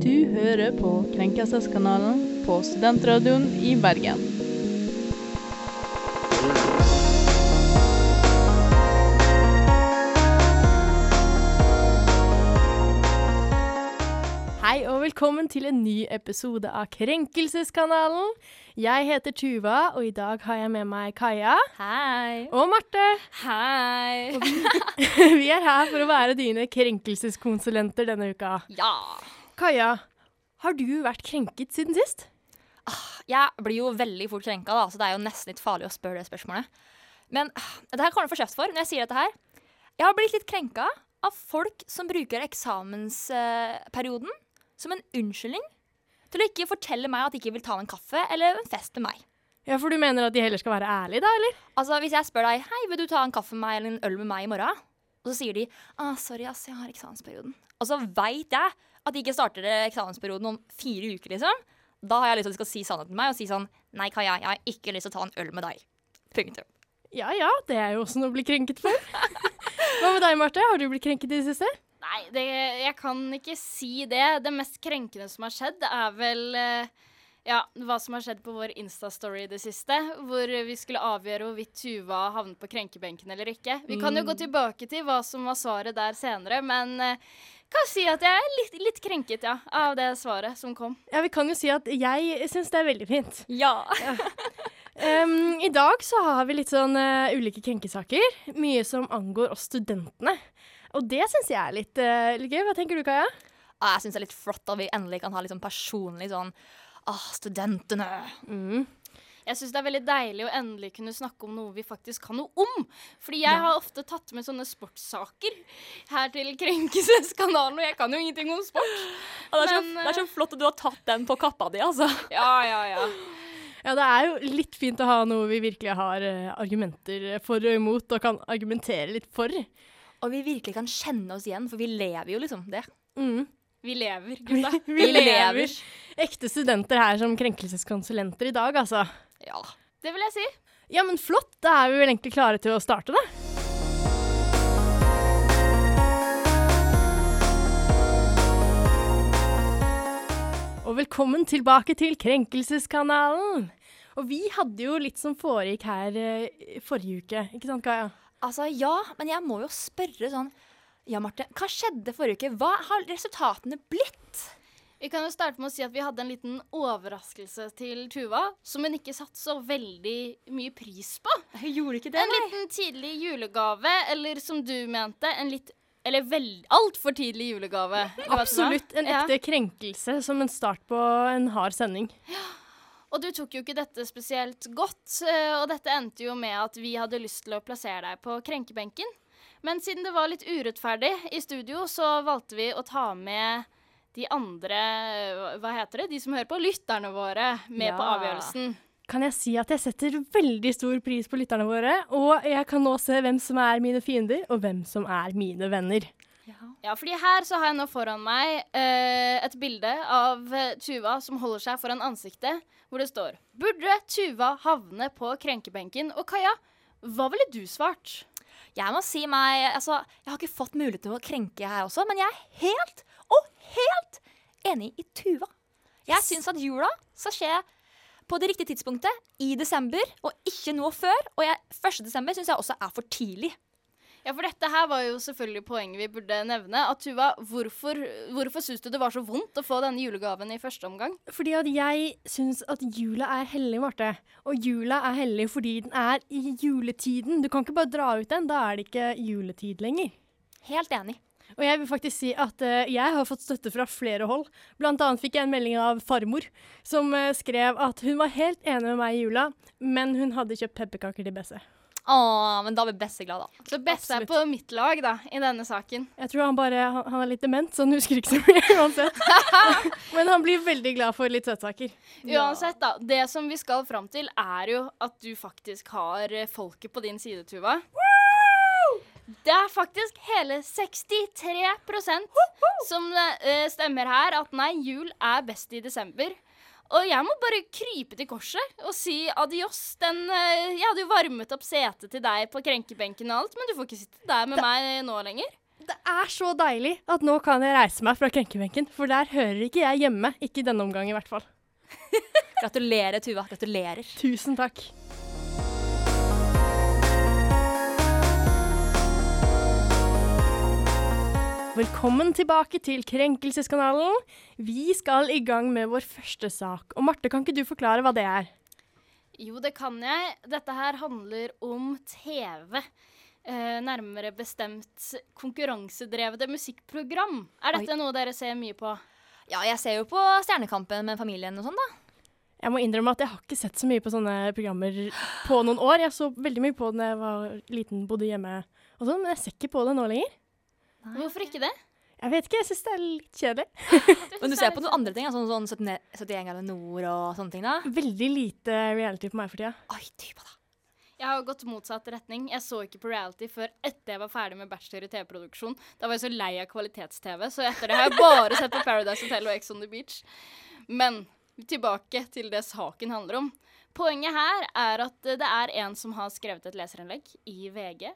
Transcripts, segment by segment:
Du hører på Krenkelseskanalen på Studentradioen i Bergen. Hei og velkommen til en ny episode av Krenkelseskanalen. Jeg heter Tuva, og i dag har jeg med meg Kaja Hei. og Marte. Hei. Vi er her for å være dine krenkelseskonsulenter denne uka. Ja. Kaja, har du vært krenket siden sist? Jeg blir jo veldig fort krenka, da, så det er jo nesten litt farlig å spørre det spørsmålet. Men ah, det her kommer du få kjeft for når jeg sier dette her. Jeg har blitt litt krenka av folk som bruker eksamensperioden som en unnskyldning til å ikke fortelle meg at de ikke vil ta en kaffe eller en fest med meg. Ja, for du mener at de heller skal være ærlige, da, eller? Altså, Hvis jeg spør deg hei, vil du ta en kaffe med meg eller en øl med meg i morgen, og så sier de ah, sorry, ass, jeg har eksamensperioden. Og så veit jeg at de ikke starter eksamensperioden om fire uker, liksom. Da har jeg lyst til at de skal si sannheten til meg og si sånn Nei, Kaja, jeg har ikke lyst til å ta en øl med deg. Punktum. Ja ja, det er jo også noe å bli krenket for. Hva med deg, Marte? Har du blitt krenket i det siste? Nei, det, jeg kan ikke si det. Det mest krenkende som har skjedd, er vel eh, ja, hva som har skjedd på vår Insta-story i det siste. Hvor vi skulle avgjøre hvorvidt Tuva havnet på krenkebenken eller ikke. Vi kan jo gå tilbake til hva som var svaret der senere, men eh, kan si at jeg er litt, litt krenket, ja, av det svaret som kom. Ja, Vi kan jo si at jeg syns det er veldig fint. Ja. Um, I dag så har vi litt sånn uh, ulike krenkesaker. Mye som angår oss studentene. Og det syns jeg er litt, uh, litt gøy. Hva tenker du, Kaja? Ah, jeg syns det er litt flott at vi endelig kan ha litt sånn personlig sånn Ah, studentene. Mm. Jeg syns det er veldig deilig å endelig kunne snakke om noe vi faktisk kan noe om. Fordi jeg har ofte tatt med sånne sportssaker her til Krenkelseskanalen, og jeg kan jo ingenting om sport. Ja, det, er så, det er så flott at du har tatt den på kappa di, altså. Ja, ja, ja. Ja, det er jo litt fint å ha noe vi virkelig har eh, argumenter for og imot, og kan argumentere litt for. Og vi virkelig kan kjenne oss igjen, for vi lever jo liksom det. Mm. Vi lever, gutta. Vi lever. Ekte studenter her som krenkelseskonsulenter i dag, altså. Ja. Det vil jeg si. Ja, men flott. Da er vi vel egentlig klare til å starte, da. Og velkommen tilbake til Krenkelseskanalen. Og vi hadde jo litt som foregikk her eh, forrige uke, ikke sant, Kaja? Altså, ja, men jeg må jo spørre sånn Ja, Marte, hva skjedde forrige uke? Hva har resultatene blitt? Vi kan jo starte med å si at vi hadde en liten overraskelse til Tuva, som hun ikke satte så veldig mye pris på. Jeg gjorde ikke det, En liten tidlig julegave, eller som du mente, en litt Eller veld, altfor tidlig julegave. Absolutt en Ja. ekte krenkelse som en start på en hard sending. Ja. Og du tok jo ikke dette spesielt godt, eh, og dette endte jo med at vi hadde lyst til å plassere deg på krenkebenken. Men siden det var litt urettferdig i studio, så valgte vi å ta med de andre Hva heter det? De som hører på? Lytterne våre med på avgjørelsen. Kan jeg si at jeg setter veldig stor pris på lytterne våre, og jeg kan nå se hvem som er mine fiender, og hvem som er mine venner. Ja, fordi her så har jeg nå foran meg eh, et bilde av eh, Tuva som holder seg foran ansiktet, hvor det står Burde Tuva havne på krenkebenken? Og Kaja, hva ville du svart? Jeg må si meg Altså, jeg har ikke fått mulighet til å krenke her også, men jeg er helt og helt enig i Tuva. Jeg syns at jula skal skje på det riktige tidspunktet, i desember, og ikke noe før. Og jeg, 1. desember syns jeg også er for tidlig. Ja, for dette her var jo selvfølgelig poenget vi burde nevne. At Tuva, hvorfor, hvorfor syns du det var så vondt å få denne julegaven i første omgang? Fordi at jeg syns at jula er hellig, Marte. Og jula er hellig fordi den er i juletiden. Du kan ikke bare dra ut den, da er det ikke juletid lenger. Helt enig. Og jeg vil faktisk si at uh, jeg har fått støtte fra flere hold. Blant annet fikk jeg en melding av farmor, som uh, skrev at hun var helt enig med meg i jula, men hun hadde kjøpt pepperkaker til Besse. Å, men da blir Besse glad, da. Så Besse er på mitt lag da, i denne saken. Jeg tror han bare han, han er litt dement, så han husker ikke så mye uansett. men han blir veldig glad for litt søtsaker. Uansett, da. Det som vi skal fram til, er jo at du faktisk har eh, folket på din side, Tuva. Det er faktisk hele 63% som eh, stemmer her at nei, jul er best i desember. Og jeg må bare krype til korset og si adios. Den, eh, jeg hadde jo varmet opp setet til deg på krenkebenken og alt, men du får ikke sitte der med meg nå lenger. Det er så deilig at nå kan jeg reise meg fra krenkebenken, for der hører ikke jeg hjemme. Ikke i denne omgang, i hvert fall. Gratulerer, Tuva. Gratulerer. Tusen takk. Velkommen tilbake til Krenkelseskanalen. Vi skal i gang med vår første sak. Og Marte, kan ikke du forklare hva det er? Jo, det kan jeg. Dette her handler om TV. Eh, nærmere bestemt konkurransedrevne musikkprogram. Er dette Oi. noe dere ser mye på? Ja, jeg ser jo på Stjernekampen med familien og sånn, da. Jeg må innrømme at jeg har ikke sett så mye på sånne programmer på noen år. Jeg så veldig mye på det da jeg var liten, bodde hjemme og sånn, men jeg ser ikke på det nå lenger. Hvorfor ikke det? Jeg vet ikke, jeg syns det er litt kjedelig. Men du ser på noen andre ting, sånn, sånn 71 71 grader nord og sånne ting, da? Veldig lite reality på meg for tida. Oi, dypa da. Jeg har gått motsatt retning. Jeg så ikke på reality før etter jeg var ferdig med bachelor i TV-produksjon. Da var jeg så lei av kvalitets-TV, så etter det har jeg bare sett på Paradise Hotel og Ex on the Beach. Men tilbake til det saken handler om. Poenget her er at det er en som har skrevet et leserinnlegg i VG.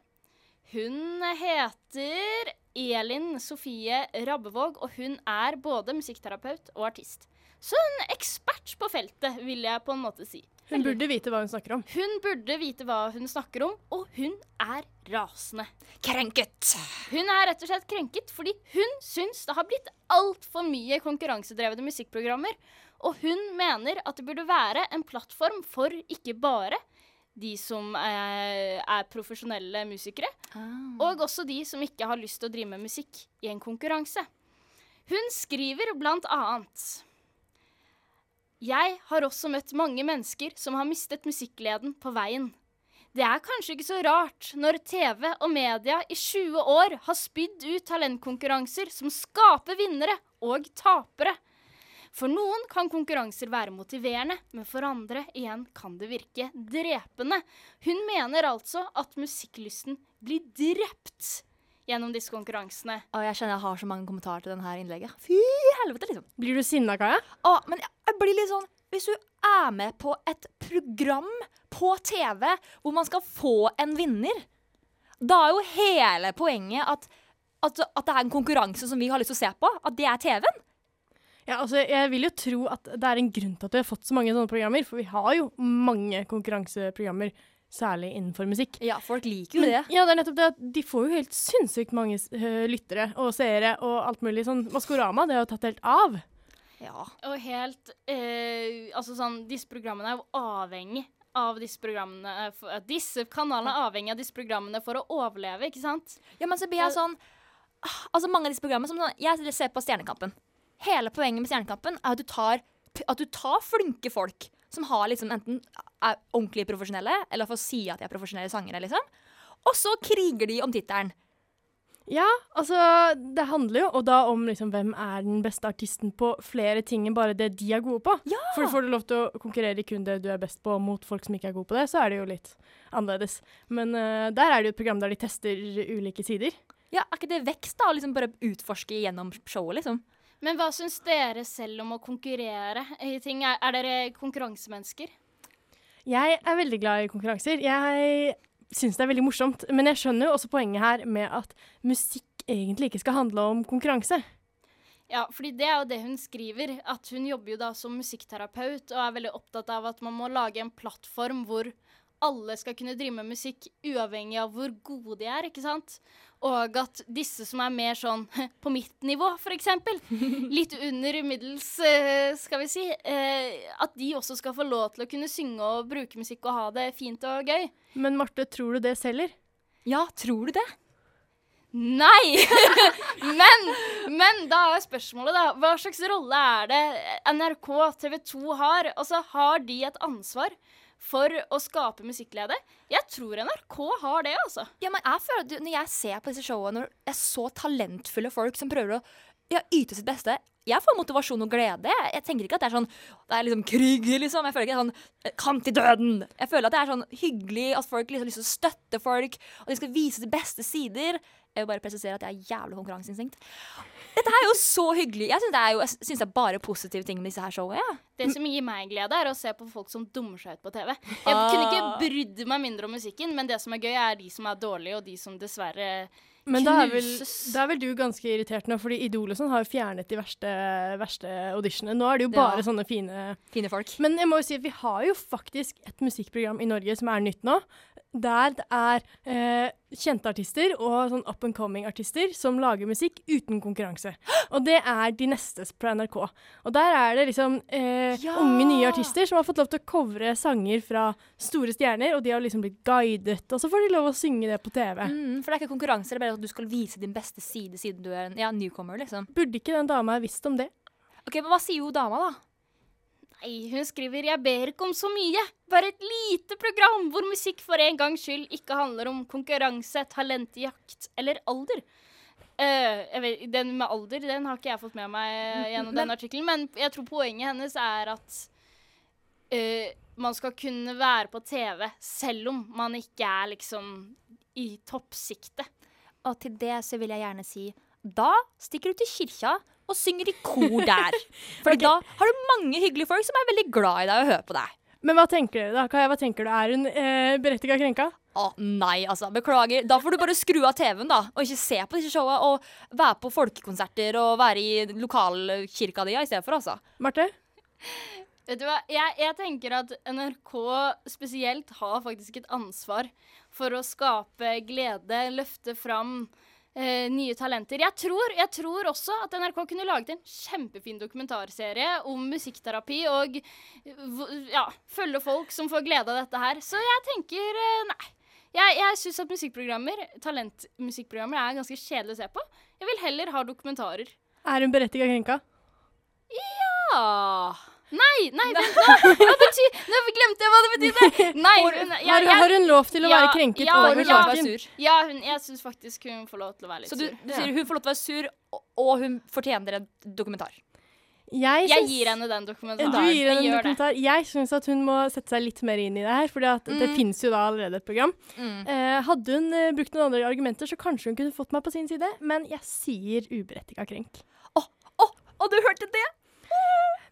Hun heter Elin Sofie Rabbevåg, og hun er både musikkterapeut og artist. Så en ekspert på feltet, vil jeg på en måte si. Hun burde vite hva hun snakker om. Hun burde vite hva hun snakker om, og hun er rasende. Krenket! Hun er rett og slett krenket fordi hun syns det har blitt altfor mye konkurransedrevne musikkprogrammer. Og hun mener at det burde være en plattform for ikke bare de som er, er profesjonelle musikere, og også de som ikke har lyst til å drive med musikk i en konkurranse. Hun skriver blant annet Jeg har også møtt mange mennesker som har mistet musikkleden på veien. Det er kanskje ikke så rart når TV og media i 20 år har spydd ut talentkonkurranser som skaper vinnere og tapere. For noen kan konkurranser være motiverende, men for andre igjen kan det virke drepende. Hun mener altså at musikklysten blir drept gjennom disse konkurransene. Å, jeg kjenner jeg har så mange kommentarer til denne innlegget. Fy helvete, liksom. Blir du sinna, Kaja? Å, men jeg, jeg blir litt sånn Hvis du er med på et program på TV hvor man skal få en vinner, da er jo hele poenget at, at, at det er en konkurranse som vi har lyst til å se på. At det er TV-en. Ja, altså, jeg vil jo tro at det er en grunn til at vi har fått så mange sånne programmer, for vi har jo mange konkurranseprogrammer, særlig innenfor musikk. Ja, folk liker jo det. Ja, det er nettopp det at de får jo helt sinnssykt mange øh, lyttere og seere og alt mulig sånn. Maskorama, det har jo tatt helt av. Ja. Og helt eh, Altså sånn, disse programmene er jo avhengig av disse programmene eh, for, Disse kanalene er avhengig av disse programmene for å overleve, ikke sant? ja, men så blir jeg sånn ah, Altså, mange av disse programmene som sånn, Jeg ser på Stjernekampen. Hele poenget med Stjernekampen er at du tar, at du tar flinke folk som har liksom enten er ordentlig profesjonelle, eller får si at de er profesjonelle sangere, liksom. Og så kriger de om tittelen. Ja, altså det handler jo og da om liksom hvem er den beste artisten på flere ting enn bare det de er gode på. Ja! For får du lov til å konkurrere i kun det du er best på mot folk som ikke er gode på det, så er det jo litt annerledes. Men uh, der er det jo et program der de tester ulike sider. Ja, Er ikke det vekst, da? å Liksom bare utforske gjennom showet, liksom? Men hva syns dere selv om å konkurrere i ting? Er, er dere konkurransemennesker? Jeg er veldig glad i konkurranser. Jeg syns det er veldig morsomt. Men jeg skjønner jo også poenget her med at musikk egentlig ikke skal handle om konkurranse. Ja, fordi det er jo det hun skriver. At hun jobber jo da som musikkterapeut og er veldig opptatt av at man må lage en plattform hvor alle skal kunne drive med musikk uavhengig av hvor gode de er, ikke sant? Og at disse som er mer sånn på mitt nivå, f.eks., litt under middels, eh, skal vi si, eh, at de også skal få lov til å kunne synge og bruke musikk og ha det fint og gøy. Men Marte, tror du det selger? Ja, tror du det? Nei! men, men da er spørsmålet, da. Hva slags rolle er det NRK, TV 2 har? Altså, har de et ansvar for å skape musikklede? Jeg tror NRK har det, altså. Ja, men jeg føler at Når jeg ser på disse showene, når det er så talentfulle folk som prøver å ja, yte sitt beste Jeg får motivasjon og glede. Jeg tenker ikke at det er sånn Det er liksom krig, liksom. Jeg føler ikke det er sånn kant kamp til døden. Jeg føler at det er sånn hyggelig, at folk liksom har lyst til å støtte folk, og de skal vise de beste sider. Jeg vil bare presisere at jeg har jævlig konkurranseinstinkt. Dette her er jo så hyggelig. Jeg syns det, er jo- synes det er bare positive ting med disse her showene. Ja. Det som gir meg glede, er å se på folk som dummer seg ut på TV. Jeg kunne ikke brydd meg mindre om musikken, men det som er gøy, er de som er dårlige, og de som dessverre Men da er, vel, da er vel du ganske irritert nå, fordi Idol og sånn har jo fjernet de verste, verste auditionene. Nå er det jo Ja. bare sånne fine Fine folk. Men jeg må jo si at vi har jo faktisk et musikkprogram i Norge som er nytt nå, der det er eh, kjente artister og sånn up and coming-artister som lager musikk uten konkurranse. Og det er de neste på NRK. Og der er det liksom eh, Ja! unge, nye artister som har fått lov til å covre sanger fra store stjerner, og de har liksom blitt guidet, og så får de lov å synge det på TV. Mm, for det er ikke konkurranse, det er bare at du skal vise din beste side siden du er en ja, newcomer, liksom. Burde ikke den dama ha visst om det? Ok, Men hva sier jo dama, da? Nei, hun skriver 'Jeg ber ikke om så mye'. Bare et lite program hvor musikk for en gangs skyld ikke handler om konkurranse, talentjakt eller alder. Uh, jeg vet, den med alder den har ikke jeg fått med meg eh, gjennom den artikkelen, men jeg tror poenget hennes er at uh, man skal kunne være på TV selv om man ikke er liksom i toppsiktet. Og til det så vil jeg gjerne si da stikker du til kirka og synger i kor der. For da har du mange hyggelige folk som er veldig glad i deg og hører på deg. Men hva tenker dere da? Kaja, hva tenker du? Er hun eh, berettiget krenka? Å nei, altså. Beklager. Da får du bare skru av TV-en, da. Og ikke se på disse showa. Og være på folkekonserter og være i lokalkirka di i stedet for, altså. Marte? Vet du hva, jeg, jeg tenker at NRK spesielt har faktisk et ansvar for å skape glede, løfte fram eh, nye talenter. Jeg tror, jeg tror også at NRK kunne laget en kjempefin dokumentarserie om musikkterapi og ja, følge folk som får glede av dette her. Så jeg tenker eh, nei. Jeg, jeg syns at musikkprogrammer, talentmusikkprogrammer er ganske kjedelig å se på. Jeg vil heller ha dokumentarer. Er hun berettiga krenka? Ja Nei, nei, vent nå! Hva betyr Nå glemte jeg hva det betydde! Nei, hun, jeg, har, jeg, har hun lov til å Ja, være krenket ja, over saken? ja, hun, jeg syns faktisk hun får lov til å være litt sur. Så du, du sier hun får lov til å være sur, og, og hun fortjener en dokumentar. Jeg, Jeg gir henne den dokumentaren. Du gir henne en jeg gjør det. dokumentar. Jeg syns at hun må sette seg litt mer inn i det her, for det finnes fins jo da allerede et program. Mm. Eh, hadde hun eh, brukt noen andre argumenter, så kanskje hun kunne fått meg på sin side, men jeg sier uberettiga krenk. Å, å, og du hørte det?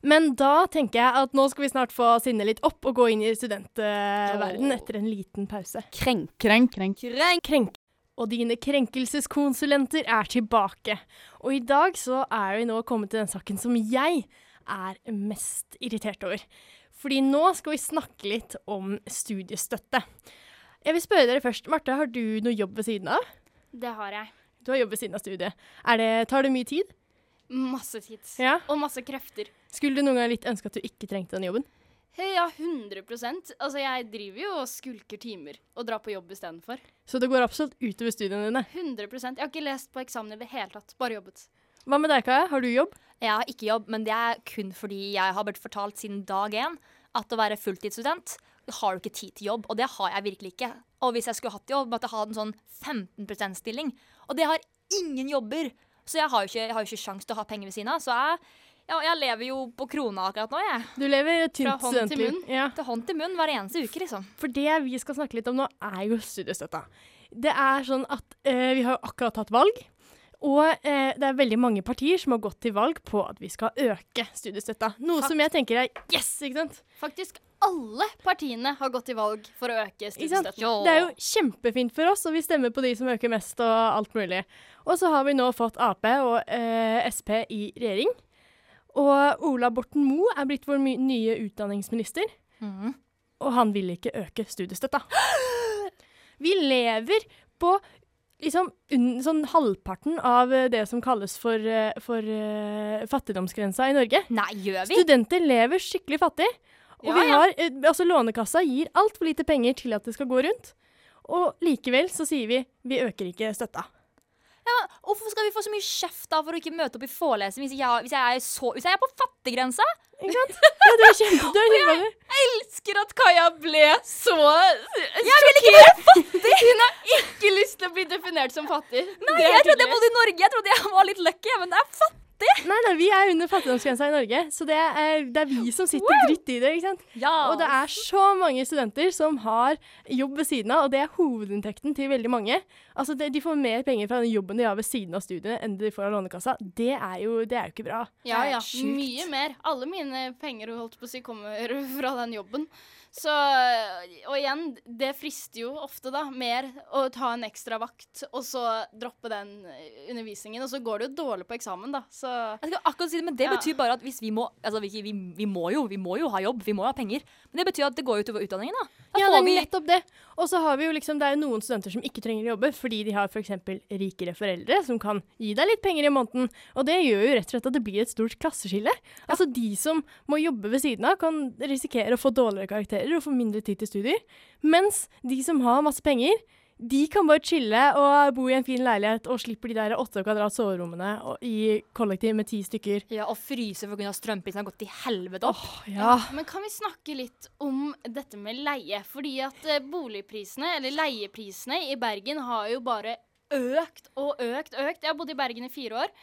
Men da tenker jeg at nå skal vi snart få sinnet litt opp og gå inn i studentverden etter en liten pause. Krenk, krenk, krenk. Krenk. Og dine krenkelseskonsulenter er tilbake. Og i dag så er vi nå kommet til den saken som jeg er mest irritert over. Fordi nå skal vi snakke litt om studiestøtte. Jeg vil spørre dere først. Marte, har du noe jobb ved siden av? Det har jeg. Du har jobb ved siden av studiet. Er det, tar det mye tid? Masse tid. Ja. Og masse krefter. Skulle du noen gang litt ønske at du ikke trengte den jobben? Ja, 100% Altså, jeg driver jo og skulker timer og drar på jobb istedenfor. Så det går absolutt utover studiene dine. 100% Jeg har ikke lest på eksamen i det hele tatt. Bare jobbet. Hva med deg, Kaja? Har du jobb? Jeg har ikke jobb, men det er kun fordi jeg har blitt fortalt siden dag én at å være fulltidsstudent har du ikke tid til jobb, og det har jeg virkelig ikke. Og hvis jeg skulle hatt jobb, måtte jeg ha en sånn 15 %-stilling. Og det har ingen jobber. Så jeg har jo ikke, jeg har jo ikke sjans til å ha penger ved siden av. Så jeg, ja, jeg lever jo på krona akkurat nå, jeg. Du lever et Fra tynt hånd til munn. Ja. Til hånd til munn hver eneste uke, liksom. For det vi skal snakke litt om nå, er jo studiestøtta. Det er sånn at eh, vi har akkurat tatt valg. Og eh, det er veldig mange partier som har gått til valg på at vi skal øke studiestøtta. Noe Fakt. som jeg tenker er yes, ikke sant? Faktisk alle partiene har gått til valg for å øke studiestøtten. Det er jo kjempefint for oss, og vi stemmer på de som øker mest og alt mulig. Og så har vi nå fått Ap og eh, Sp i regjering. Og Ola Borten Moe er blitt vår nye utdanningsminister. Mm. og han vil ikke øke studiestøtta. Vi lever på liksom sånn halvparten av eh, det som kalles for, eh, for uh, fattigdomsgrensa i Norge. Nei, gjør vi? Studenter lever skikkelig fattig. Og Ja, vi ja. har, eh, altså Lånekassa gir altfor lite penger til at det skal gå rundt. Og likevel så sier vi vi øker ikke støtta. Men Hvorfor skal vi få så mye kjeft da for å ikke møte opp i forelesning hvis jeg, hvis hvis jeg er på fattiggrensa? Ikke sant? Ja, du er kjempe... Du er kjempe elsker at Kaja ble så sjokkert. Jeg vil ikke være fattig! Hun har ikke lyst til å bli definert som fattig. Nei, jeg trodde jeg bodde i Norge. Jeg trodde jeg var litt lucky, men det er Nei, nei, vi er under fattigdomsgrensa i Norge, så det er, det er vi som sitter dritt i det. ikke sant? Ja. Og det er så mange studenter som har jobb ved siden av, og det er hovedinntekten til veldig mange. Altså, det, De får mer penger fra den jobben de har ved siden av studiene enn de får av Lånekassa. Det er jo, det er jo ikke bra. Ja, ja. sjukt. Mye mer. Alle mine penger holdt på å si, kommer fra den jobben. Så Og igjen, det frister jo ofte, da, mer å ta en ekstra vakt og så droppe den undervisningen. Og så går det jo dårlig på eksamen, da. Så Jeg skal akkurat si det, men det Ja. betyr bare at hvis vi må Altså, vi, vi, vi må jo vi må jo ha jobb, vi må jo ha penger. Men det betyr at det går jo utover utdanningen, da. Da Ja, det er nettopp det. Og så har vi jo liksom, det er jo noen studenter som ikke trenger å jobbe fordi de har f.eks. rikere foreldre som kan gi deg litt penger i måneden. Og det gjør jo rett og slett at det blir et stort klasseskille. Altså de som må jobbe ved siden av, kan risikere å få dårligere karakterer og få mindre tid til studier. Mens de som har masse penger, de kan bare chille og bo i en fin leilighet og slipper de der åtte kvadrat soverommene og i kollektiv med ti stykker. Ja, og fryse for at strømprisene har gått til helvete opp. Ja. Men kan vi snakke litt om dette med leie? Fordi at eh, boligprisene, eller leieprisene i Bergen har jo bare økt og økt og økt. Jeg har bodd i Bergen i fire år.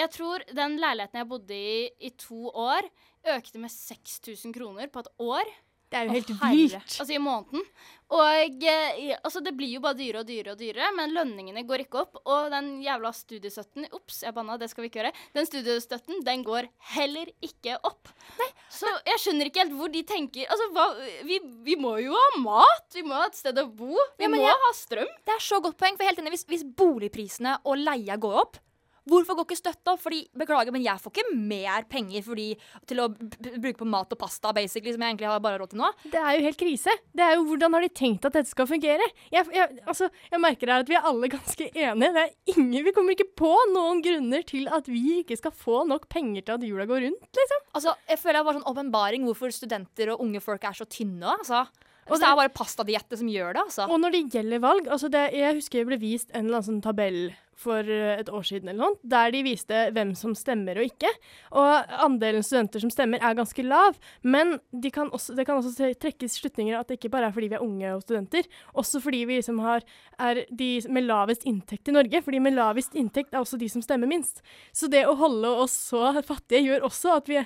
Jeg tror den leiligheten jeg bodde i i to år, økte med 6000 kroner på et år. Det er jo helt Å, vilt. Altså i måneden. Og eh, altså det blir jo bare dyrere og dyrere og dyrere, men lønningene går ikke opp. Og den jævla studiestøtten Ops, jeg banna, det skal vi ikke gjøre. Den studiestøtten, den går heller ikke opp. Nei, Så jeg skjønner ikke helt hvor de tenker Altså, hva, vi, vi må jo ha mat! Vi må ha et sted å bo. Vi Ja, må jeg- ha strøm. Det er så godt poeng, for helt enig, hvis, hvis boligprisene og leia går opp, hvorfor går ikke støtta? Fordi, beklager, men jeg får ikke mer penger fordi, til å bruke på mat og pasta, basically, som jeg egentlig har bare råd til nå. Det er jo helt krise. Det er jo Hvordan har de tenkt at dette skal fungere? Jeg, jeg, altså, jeg merker her at vi er alle ganske enige. Det er ingen, vi kommer ikke på noen grunner til at vi ikke skal få nok penger til at jula går rundt. liksom. Altså, jeg føler det var sånn åpenbaring hvorfor studenter og unge folk er så tynne. Altså. Og det er bare pastadiette som gjør det, altså. Og når det gjelder valg altså det, Jeg husker det ble vist en eller annen sånn tabell for eh, et år siden eller noe, der de viste hvem som stemmer og ikke. Og andelen studenter som stemmer er ganske lav, men de kan også, det kan også trekkes slutninger at det ikke bare er fordi vi er unge og studenter, også fordi vi liksom har, er de med lavest inntekt i Norge. Fordi med lavest inntekt er også de som stemmer minst. Så det å holde oss så fattige gjør også at vi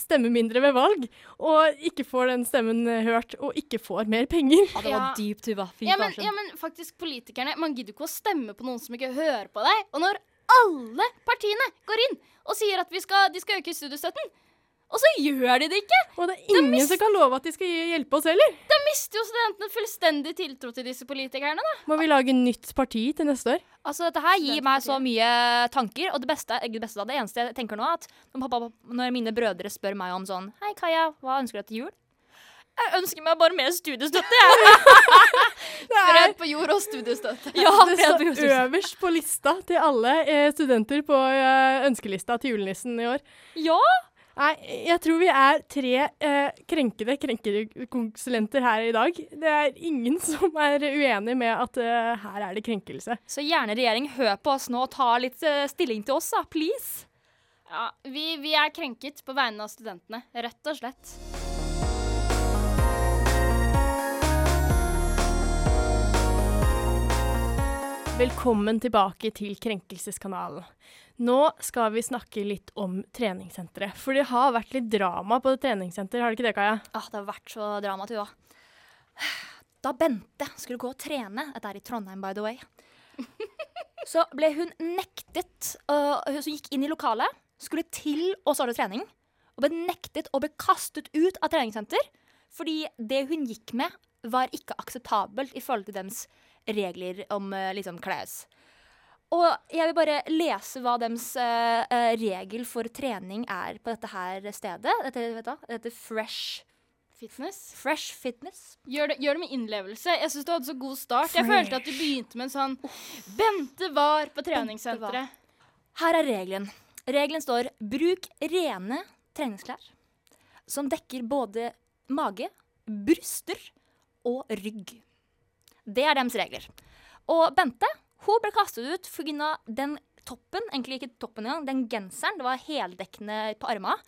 stemmer mindre ved valg, og ikke får den stemmen eh, hørt, og ikke får mer penger. Ja, det var dypt, Tuva. Fy Ja men, ja, men faktisk, politikerne Man gidder ikke å stemme på noen som ikke hører på deg. Og når alle partiene går inn og sier at vi skal, de skal øke studiestøtten, og så gjør de det ikke! Og det er ingen som kan love at de skal hjelpe oss heller. Da mister jo studentene fullstendig tiltro til disse politikerne, da. Må vi lage nytt parti til neste år? Altså, dette her gir meg så mye tanker, og det beste, det beste da, det eneste jeg tenker nå, er at når, pappa, når mine brødre spør meg om sånn Hei, Kaja, hva ønsker du deg til jul? Jeg ønsker meg bare mer studiestøtte, jeg. Fred på jord og studiestøtte. ja, Det står øverst på lista til alle eh, studenter på eh, ønskelista til julenissen i år. Ja, Nei, jeg tror vi er tre eh, krenkede krenkekonsulenter her i dag. Det er ingen som er uenig med at eh, her er det krenkelse. så gjerne regjering, hør på oss nå og ta litt eh, stilling til oss, da, please. Ja, vi, vi er krenket på vegne av studentene, rett og slett. Velkommen tilbake til Krenkelseskanalen. Nå skal vi snakke litt om treningssenteret. For det har vært litt drama på treningssenteret, har det ikke det, Kaja? Ah, det har vært så drama, Tuva. Da Bente skulle gå og trene, dette er i Trondheim by the way, så ble hun nektet uh, Hun gikk inn i lokalet, skulle til å starte trening, og ble nektet og ble kastet ut av treningssenter fordi det hun gikk med, var ikke akseptabelt i forhold til deres regler om øh, liksom klær. Og jeg vil bare lese hva deres eh, eh, regel for trening er på dette her stedet. Dette, vet du, dette Fresh, Fitness. fresh Fitness. Gjør det, gjør det med innlevelse. Jeg syns du hadde så god start. Jeg følte at du begynte med en sånn Bente var på treningssenteret. Her er regelen. Regelen står 'bruk rene treningsklær som dekker både mage, bryster og rygg'. Det er deres regler. Og Bente hun ble kastet ut pga. den toppen, egentlig ikke toppen engang, den genseren, det var heldekkende på armene,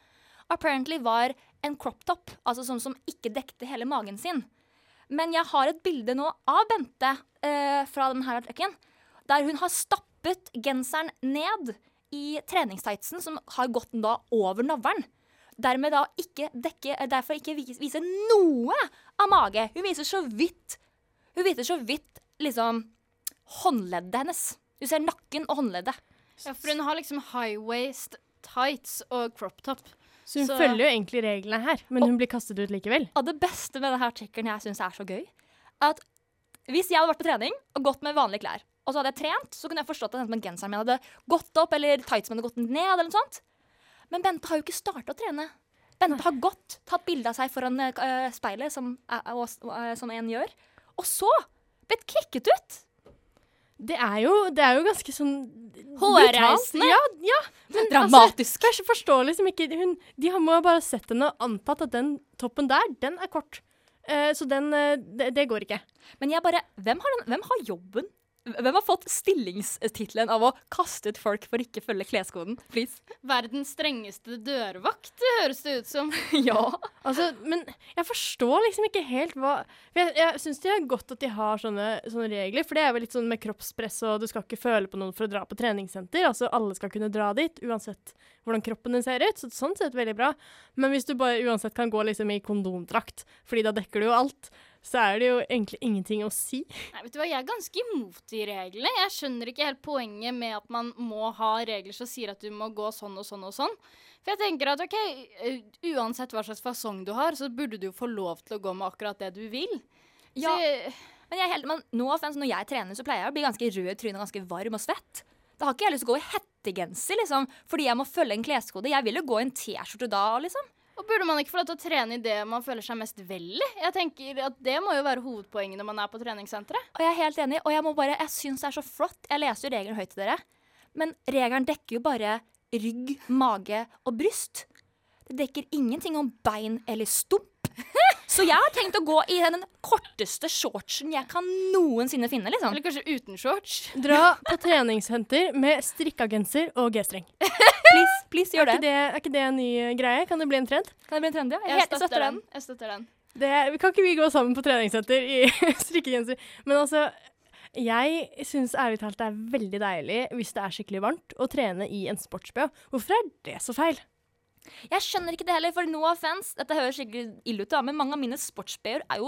apparently var en crop top, altså sånn som ikke dekte hele magen sin. Men jeg har et bilde nå av Bente eh, fra denne artikkelen, der hun har stappet genseren ned i treningstightsen som har gått da over navlen. Dermed da ikke dekke, eh, derfor ikke vis- vise noe av mage. Hun viser så vidt Hun viser så vidt liksom håndleddet hennes. Du ser nakken og håndleddet. Ja, for hun har liksom high waist tights og crop top. Så hun Så- følger jo egentlig reglene her, men hun blir kastet ut likevel. Og det beste med denne artikkelen jeg syns er så gøy, at hvis jeg hadde vært på trening og gått med vanlige klær, og så hadde jeg trent, så kunne jeg forstått at genseren min hadde gått opp, eller tightsen min hadde gått ned, eller noe sånt. Men Bente har jo ikke starta å trene. Bente har gått, tatt bilde av seg foran uh, speilet, som, uh, og- eh, som en gjør, og så blitt kicket ut. Det er jo, det er jo ganske sånn Hårreisende. Ja, ja. Men Dramatisk. Altså, jeg forstår liksom ikke hun, De må ha bare sett henne og antatt at den toppen der, den er kort. Uh, så den uh, det, det går ikke. Men jeg bare Hvem har, den, hvem har jobben? Hvem har fått stillingstittelen av å kaste ut folk for ikke følge kleskoden? Please. Verdens strengeste dørvakt, det høres det ut som. ja. Altså, men jeg forstår liksom ikke helt hva for Jeg, jeg syns det er godt at de har sånne, sånne regler, for det er vel litt sånn med kroppspress og du skal ikke føle på noen for å dra på treningssenter. Altså alle skal kunne dra dit, uansett hvordan kroppen din ser ut. Så sånn sett veldig bra. Men hvis du bare uansett kan gå liksom i kondomdrakt, fordi da dekker du jo alt, så er det jo egentlig ingenting å si. Nei, vet du hva, Jeg er ganske imot de reglene. Jeg skjønner ikke helt poenget med at man må ha regler som sier at du må gå sånn og sånn og sånn. For jeg tenker at ok, uansett hva slags fasong du har, så burde du jo få lov til å gå med akkurat det du vil. Ja. Så, Men, jeg helt, men nå, når jeg trener, så pleier jeg å bli ganske rød i trynet og ganske varm og svett. Da har ikke jeg lyst til å gå i hettegenser liksom, fordi jeg må følge en kleskode. Jeg vil jo gå i en T-skjorte da, liksom. Og burde man ikke få lov til å trene i det man føler seg mest vel i? Jeg tenker at Det må jo være hovedpoenget når man er på treningssenteret. Og jeg er helt enig, og jeg må bare, jeg syns det er så flott. Jeg leser jo regelen høyt til dere, men regelen dekker jo bare rygg, mage og bryst. Det dekker ingenting om bein eller stump. Så jeg har tenkt å gå i den korteste shortsen jeg kan noensinne finne, liksom. Eller kanskje uten shorts. Dra på treningssenter med strikka genser og G-streng. Please, please Er, gjør ikke det. det- er ikke det en ny eh, greie? Kan det bli en trend? Kan det bli en trend, ja? Jeg, Jeg støtter den. Jeg støtter den. Det, vi kan ikke vi gå sammen på treningssenter i strikkegenser? Men altså, jeg syns ærlig talt det er veldig deilig hvis det er skikkelig varmt å trene i en sports-BH. Hvorfor er det så feil? Jeg skjønner ikke det heller, for no offense, dette høres skikkelig ille ut, da, men mange av mine sports-BH-er er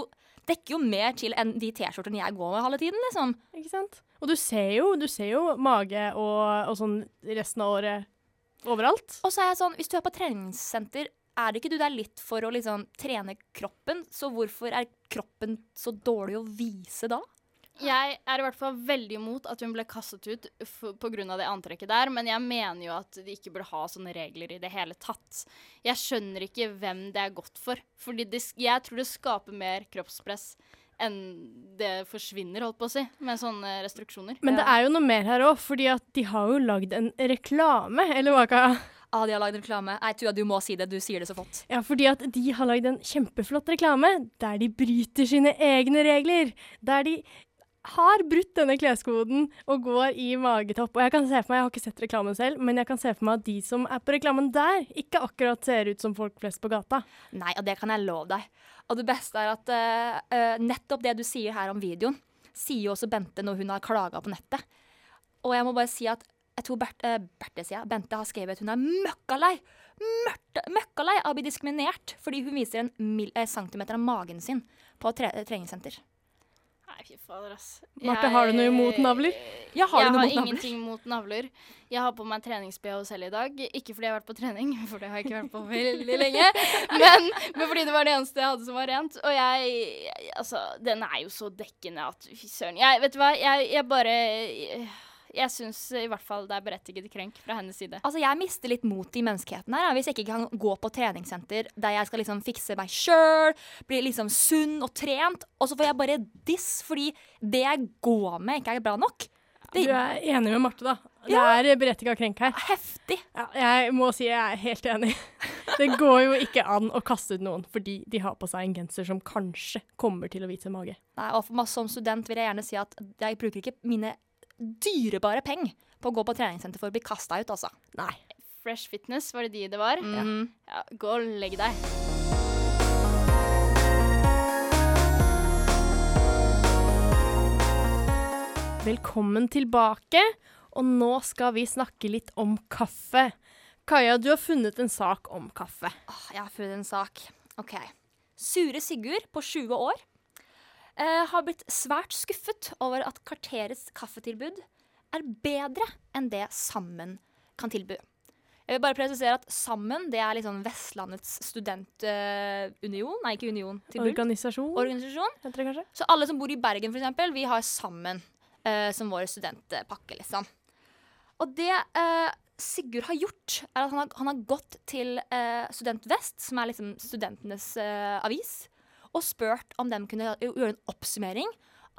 dekker jo mer til enn de T-skjortene jeg går med halve tiden, liksom. Ikke sant? Og du ser jo, du ser jo mage og, og sånn resten av året overalt. Og så er jeg sånn, hvis du er på treningssenter, er det ikke du der litt for å liksom trene kroppen? Så hvorfor er kroppen så dårlig å vise da? Jeg er i hvert fall veldig imot at hun ble kastet ut pga. på grunn av det antrekket der, men jeg mener jo at de ikke burde ha sånne regler i det hele tatt. Jeg skjønner ikke hvem det er godt for, fordi det, jeg tror det skaper mer kroppspress enn det forsvinner, holdt på å si, med sånne restriksjoner. Men det er jo noe mer her òg, fordi at de har jo lagd en reklame, eller hva kan Ah, de har lagd reklame. Nei, Tua, du må si det. Du sier det så flott. Ja, fordi at de har lagd en kjempeflott reklame der de bryter sine egne regler. Der de har brutt denne kleskoden og går i magetopp. Og jeg kan se for meg, jeg har ikke sett reklamen selv, men jeg kan se for meg at de som er på reklamen der, ikke akkurat ser ut som folk flest på gata. Nei, og det kan jeg love deg. Og det beste er at uh, uh, nettopp det du sier her om videoen, sier jo også Bente når hun har klaga på nettet. Og jeg må bare si at jeg tror Bert, uh, Berte, sier jeg, Bente har skrevet at hun er møkkalei. Møkkalei av å bli diskriminert fordi hun viser en eh, centimeter av magen sin på tre, treningssenter. Nei, fy fader, ass. Marte, har du noe imot navler? Jeg har jeg har mot ingenting mot navler. Jeg har på meg trenings-BH selv i dag. Ikke fordi jeg har vært på trening, for det har jeg ikke vært på veldig lenge. Men, men fordi det var det eneste jeg hadde som var rent. Og jeg Altså, den er jo så dekkende at fy søren. Jeg, vet du hva, jeg, jeg bare Jeg, jeg syns i hvert fall det er berettiget krenk fra hennes side. Altså, Jeg mister litt mot i menneskeheten her. Hvis jeg ikke kan gå på treningssenter der jeg skal liksom fikse meg sjøl, bli liksom sunn og trent, og så får jeg bare diss fordi det jeg går med, ikke er bra nok. Du er enig med Marte, da. Det Ja. er berettiga krenk her. er heftig. Ja, jeg må si jeg er helt enig. Det går jo ikke an å kaste ut noen fordi de har på seg en genser som kanskje kommer til å vise mage. Nei, og for meg Som student vil jeg gjerne si at jeg bruker ikke mine dyrebare penger på å gå på treningssenter for å bli kasta ut, altså. Nei. Fresh Fitness, var det de det var? Mm. Ja, gå og legg deg. Velkommen tilbake. og nå skal vi snakke litt om kaffe. Kaja, du har funnet en sak om kaffe. Åh, jeg har funnet en sak. Ok. Sure Sigurd på 20 år eh, har blitt svært skuffet over at kvarterets kaffetilbud er bedre enn det Sammen kan tilby. Jeg vil bare presisere at Sammen det er liksom Vestlandets studentunion. Nei, ikke union. Tilbud. Organisasjon, Organisasjon. heter det kanskje? Så alle som bor i Bergen, for eksempel, vi har Sammen uh, som vår studentpakke, liksom. Og det uh, Sigurd har gjort, er at han har, han har gått til Student Vest, som er liksom studentenes avis, og spurt om de kunne gjøre en oppsummering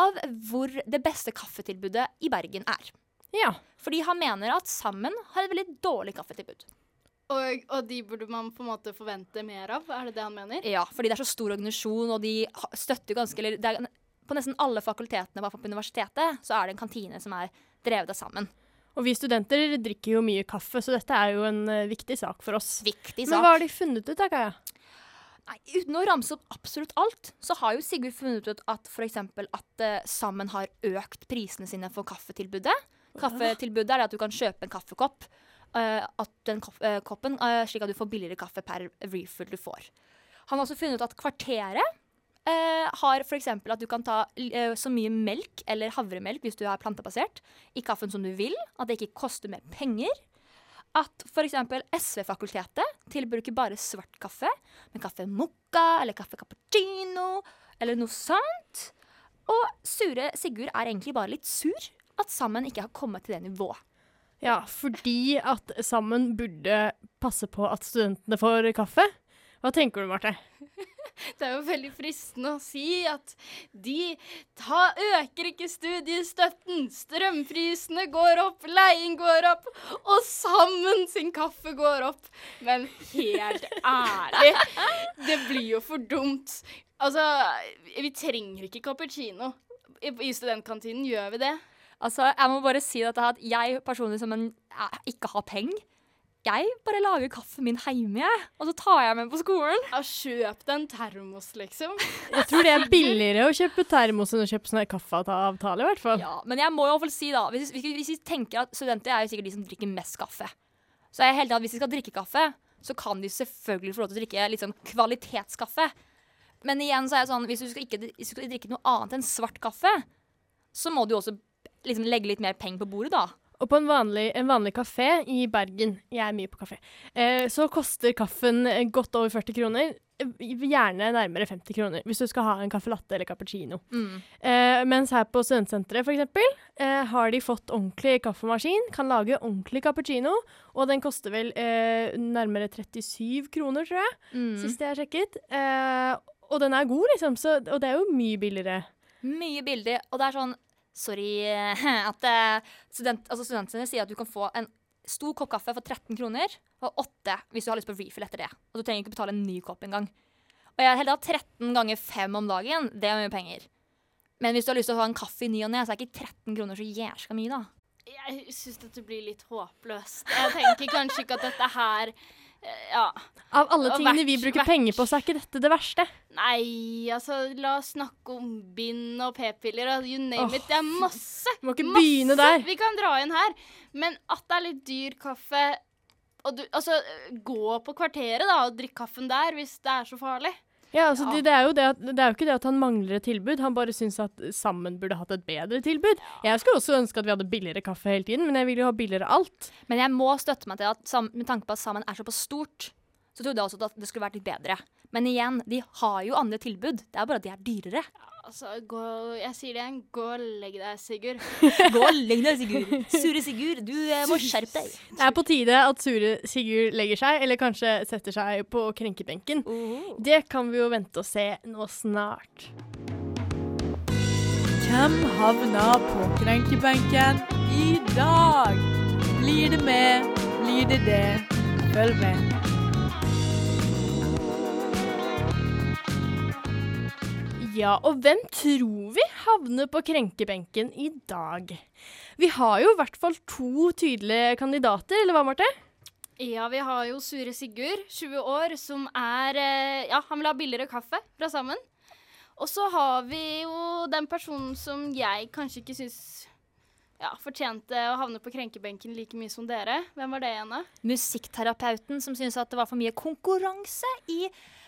av hvor det beste kaffetilbudet i Bergen er. Ja. Fordi han mener at Sammen har et veldig dårlig kaffetilbud. Og, og de burde man på en måte forvente mer av, er det det han mener? Ja, fordi det er så stor organisasjon, og de støtter ganske eller det er, På nesten alle fakultetene i hvert fall på universitetet så er det en kantine som er drevet av Sammen. Og vi studenter drikker jo mye kaffe, så dette er jo en eh, viktig sak for oss. Viktig sak. Men hva har de funnet ut da, Kaja? Uten å ramse opp absolutt alt, så har jo Sigurd funnet ut at f.eks. at uh, Sammen har økt prisene sine for kaffetilbudet. Kaffetilbudet er det at du kan kjøpe en kaffekopp. uh, at den kopp, uh, koppen, eh, slik at du får billigere kaffe per refill du får. Han har også funnet ut at Kvarteret har f.eks. at du kan ta så mye melk eller havremelk hvis du er plantebasert, i kaffen som du vil. At det ikke koster mer penger. At f.eks. SV-fakultetet tilbyr ikke bare svart kaffe, men kaffe mocca eller kaffe cappuccino eller noe sånt. Og sure Sigurd er egentlig bare litt sur at Sammen ikke har kommet til det nivået. Ja, fordi at Sammen burde passe på at studentene får kaffe. Hva tenker du, Marte? Det er jo veldig fristende å si at de ta, øker ikke studiestøtten. Strømprisene går opp, leien går opp, og sammen sin kaffe går opp. Men helt ærlig, det blir jo for dumt. Altså, vi trenger ikke cappuccino. I, i studentkantinen gjør vi det. Altså, Jeg må bare si dette at jeg personlig som en, jeg ikke har penger, jeg bare lager kaffen min hjemme, jeg. Og så tar jeg med på skolen. Ja, kjøp deg en termos, liksom. Jeg tror det er billigere å kjøpe termos enn å kjøpe sånn kaffeavtale, i hvert fall. Ja, Men jeg må jo i hvert fall si, da hvis, hvis, hvis vi tenker at Studenter er jo sikkert de som drikker mest kaffe. Så jeg er helt enig at hvis de skal drikke kaffe, så kan de selvfølgelig få lov til å drikke sånn kvalitetskaffe. Men igjen så er jeg sånn, hvis du skal, ikke, hvis du skal drikke noe annet enn svart kaffe, så må du også liksom legge litt mer penger på bordet, da. Og på en vanlig, en vanlig kafé i Bergen, jeg er mye på kafé, eh, så koster kaffen eh, godt over 40 kroner. eh, Gjerne nærmere 50 kroner, hvis du skal ha en caffè latte eller cappuccino. Eh, mens her på studentsenteret for eksempel, eh, har de fått ordentlig kaffemaskin, kan lage ordentlig cappuccino, og den koster vel eh, nærmere 37 kroner, tror jeg, Mm. sist jeg har sjekket. Eh, og den er god, liksom, så, og det er jo mye billigere. Mye billig, og det er sånn Sorry at eh, student, altså studentene sier at du kan få en stor kopp kaffe for 13 kroner, og 8 hvis du har lyst på refill etter det. Og du trenger ikke betale en ny kopp engang. Og jeg heller 13 ganger 5 om dagen, det er mye penger. Men hvis du har lyst til å ha en kaffe i ny og ne, så er ikke 13 kroner så jævla mye, da. Jeg syns dette blir litt håpløst. Jeg tenker kanskje ikke at dette her Ja. Av alle tingene vi bruker hvert- penger på, så er ikke dette det verste. Nei, altså, la oss snakke om bind og p-piller og you name oh, it. Det er masse. Må ikke masse. begynne der. Vi kan dra inn her. Men at det er litt dyr kaffe og du, Altså, gå på kvarteret da og drikk kaffen der hvis det er så farlig. Ja, altså, Ja. Det, det, er jo det, at, det er jo ikke det at han mangler et tilbud, han bare syns at Sammen burde hatt et bedre tilbud. Jeg skulle også ønske at vi hadde billigere kaffe hele tiden, men jeg vil jo ha billigere alt. Men jeg må støtte meg til at med tanke på at Sammen er såpass stort, så trodde jeg også at det skulle vært litt bedre. Men igjen, de har jo andre tilbud. Det er bare at de er dyrere. Altså, gå Jeg sier det igjen. Gå og legg deg, Sigurd. Gå og legg deg, Sigurd. Sure Sigurd, du eh, må skjerpe deg. Det er på tide at sure Sigurd legger seg, eller kanskje setter seg på krenkebenken. Det kan vi jo vente og se nå snart. Hvem havner på krenkebenken i dag? Blir det med? Blir det det? Følg med. Ja, og hvem tror vi havner på krenkebenken i dag? Vi har jo i hvert fall to tydelige kandidater, eller hva, Marte? Ja, vi har jo Sure Sigurd, 20 år, som er eh, Ja, han vil ha billigere kaffe fra Sammen. Og så har vi jo den personen som jeg kanskje ikke syns ja, fortjente å havne på krenkebenken like mye som dere. Hvem var det igjen, da? Musikkterapeuten som syntes at det var for mye konkurranse i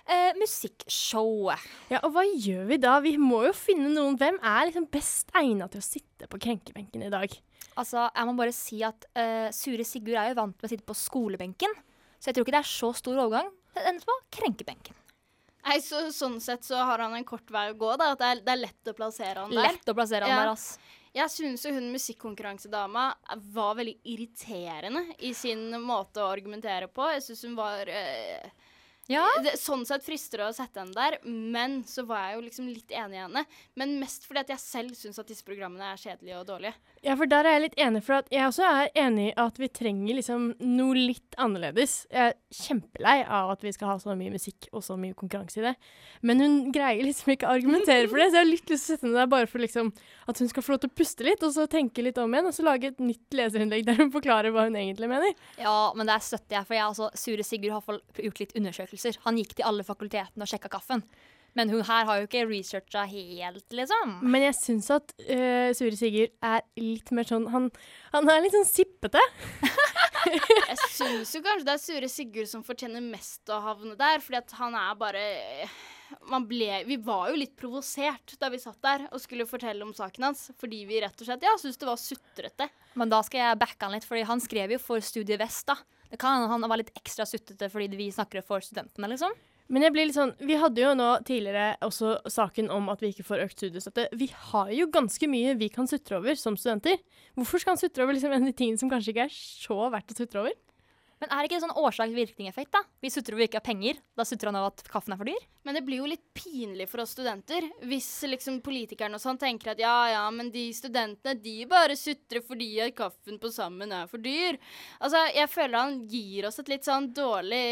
eh, musikkshowet. Ja, og hva gjør vi da? Vi må jo finne noen. Hvem er liksom best egna til å sitte på krenkebenken i dag? Altså, jeg må bare si at eh, Sure Sigurd er jo vant med å sitte på skolebenken, så jeg tror ikke det er så stor overgang. Det ender på krenkebenken. Nei, så, Sånn sett så har han en kort vei å gå. da, at Det er, det er lett å plassere han der. Lett å plassere han Ja. der, ass. Jeg syns jo hun musikkonkurransedama var veldig irriterende i sin måte å argumentere på. Jeg syns hun var eh, Ja. det, Sånn sett frister det å sette henne der, men så var jeg jo liksom litt enig i henne. Men mest fordi at jeg selv syns at disse programmene er kjedelige og dårlige. Ja, for der er jeg litt enig, for at jeg også er enig i at vi trenger liksom noe litt annerledes. Jeg er kjempelei av at vi skal ha så mye musikk og så mye konkurranse i det. Men hun greier liksom ikke å argumentere for det, så jeg har litt lyst til å sette henne der bare for liksom at hun skal få lov til å puste litt, og så tenke litt om igjen, og så lage et nytt leserinnlegg der hun forklarer hva hun egentlig mener. Ja, men det støtter jeg, for jeg altså, Sure Sigurd har gjort litt undersøkelser. Han gikk til alle fakultetene og sjekka kaffen. Men hun her har jo ikke researcha helt, liksom. Men jeg syns at uh, Sure Sigurd er litt mer sånn Han, han er litt sånn sippete. Jeg syns jo kanskje det er Sure Sigurd som fortjener mest å havne der, fordi at han er bare man ble, Vi var jo litt provosert da vi satt der og skulle fortelle om saken hans, fordi vi rett og slett ja, syntes det var sutrete. Men da skal jeg backe han litt, fordi han skrev jo for Studie Vest, da. Det kan hende han var litt ekstra suttete fordi vi snakker for studentene, liksom. Men jeg blir litt sånn, vi hadde jo nå tidligere også saken om at vi ikke får økt studiestøtte. Vi har jo ganske mye vi kan sutre over som studenter. Hvorfor skal han sutre over liksom en av de tingene som kanskje ikke er så verdt å sutre over? Men er det ikke en sånn årsak-virkning-effekt, da? Vi sutrer over ikke har penger. Da sutrer han over at kaffen er for dyr. Men det blir jo litt pinlig for oss studenter hvis liksom politikerne og sånn tenker at ja, ja, men de studentene de bare sutrer fordi at kaffen på sammen er for dyr. Altså, jeg føler han gir oss et litt sånn dårlig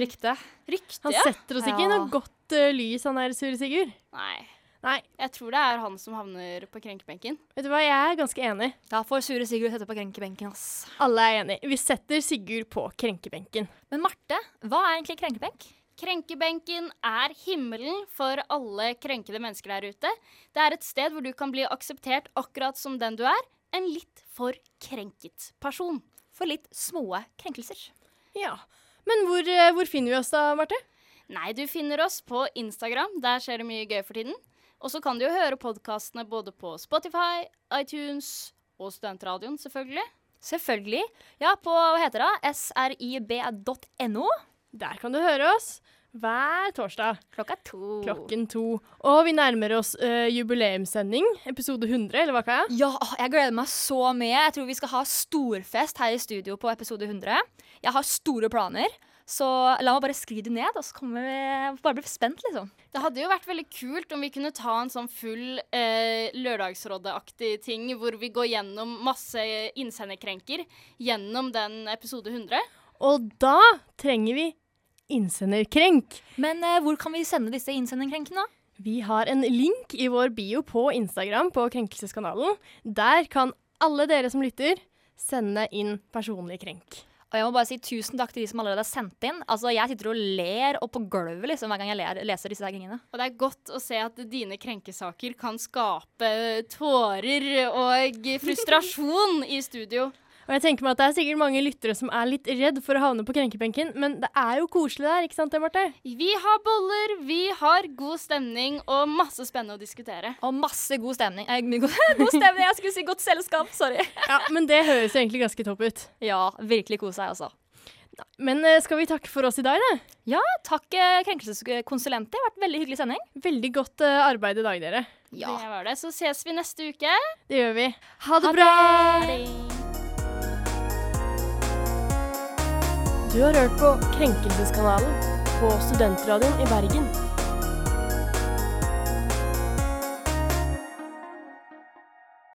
Rykte. rykte. Han ja. setter oss ikke i noe godt uh, lys, han der Sure Sigurd. Nei. Nei, Jeg tror det er han som havner på krenkebenken. vet du hva, jeg er ganske enig. Da får Sure Sigurd sette på krenkebenken, ass. Alle er enig. Vi setter Sigurd på krenkebenken. Men Marte, hva er egentlig krenkebenk? Krenkebenken er himmelen for alle krenkede mennesker der ute. Det er et sted hvor du kan bli akseptert akkurat som den du er. En litt for krenket person. For litt små krenkelser. Ja. Men hvor, eh, hvor finner vi oss da, Marte? Nei, du finner oss på Instagram. Der skjer det mye gøy for tiden. Og så kan du jo høre podkastene både på Spotify, iTunes og Studentradioen, selvfølgelig. Selvfølgelig. Ja, på hva heter det? srib.no Der kan du høre oss hver torsdag klokka to. klokken to. Og vi nærmer oss uh, jubileumssending, episode 100, eller hva, Kaja? Ja, jeg gleder meg så mye. Jeg tror vi skal ha storfest her i studio på episode 100. Jeg har store planer, så la meg bare skride det ned, og så kommer vi bare bli spent, liksom. Det hadde jo vært veldig kult om vi kunne ta en sånn full eh, Lørdagsrådet-aktig ting, hvor vi går gjennom masse innsenderkrenker gjennom den episode 100. Og da trenger vi innsenderkrenk. Men eh, hvor kan vi sende disse innsenderkrenkene, da? Vi har en link i vår bio på Instagram på Krenkelseskanalen. Der kan alle dere som lytter, sende inn personlig krenk. Og jeg må bare si tusen takk til de som allerede har sendt inn. Altså, Jeg sitter og ler og på gulvet liksom, hver gang jeg ler, leser disse tingene. Og det er godt å se at dine krenkesaker kan skape tårer og frustrasjon i studio. Og jeg tenker meg at Det er sikkert mange lyttere som er litt redd for å havne på krenkebenken, men det er jo koselig der, ikke sant det, Marte? Vi har boller, vi har god stemning og masse spennende å diskutere. Og masse god stemning. Eh, god, god stemning, jeg skulle si godt selskap. Sorry. Ja, Men det høres jo egentlig ganske topp ut. Ja, virkelig kose seg, altså. Men eh, skal vi takke for oss i dag, da? Ja, takk eh, krenkelseskonsulenter. Det har vært veldig hyggelig sending. Veldig godt eh, arbeid i dag, dere. Ja. Det var det. Så ses vi neste uke. Det gjør vi. Ha det bra! Du har hørt på Krenkelseskanalen på Studentradioen i Bergen.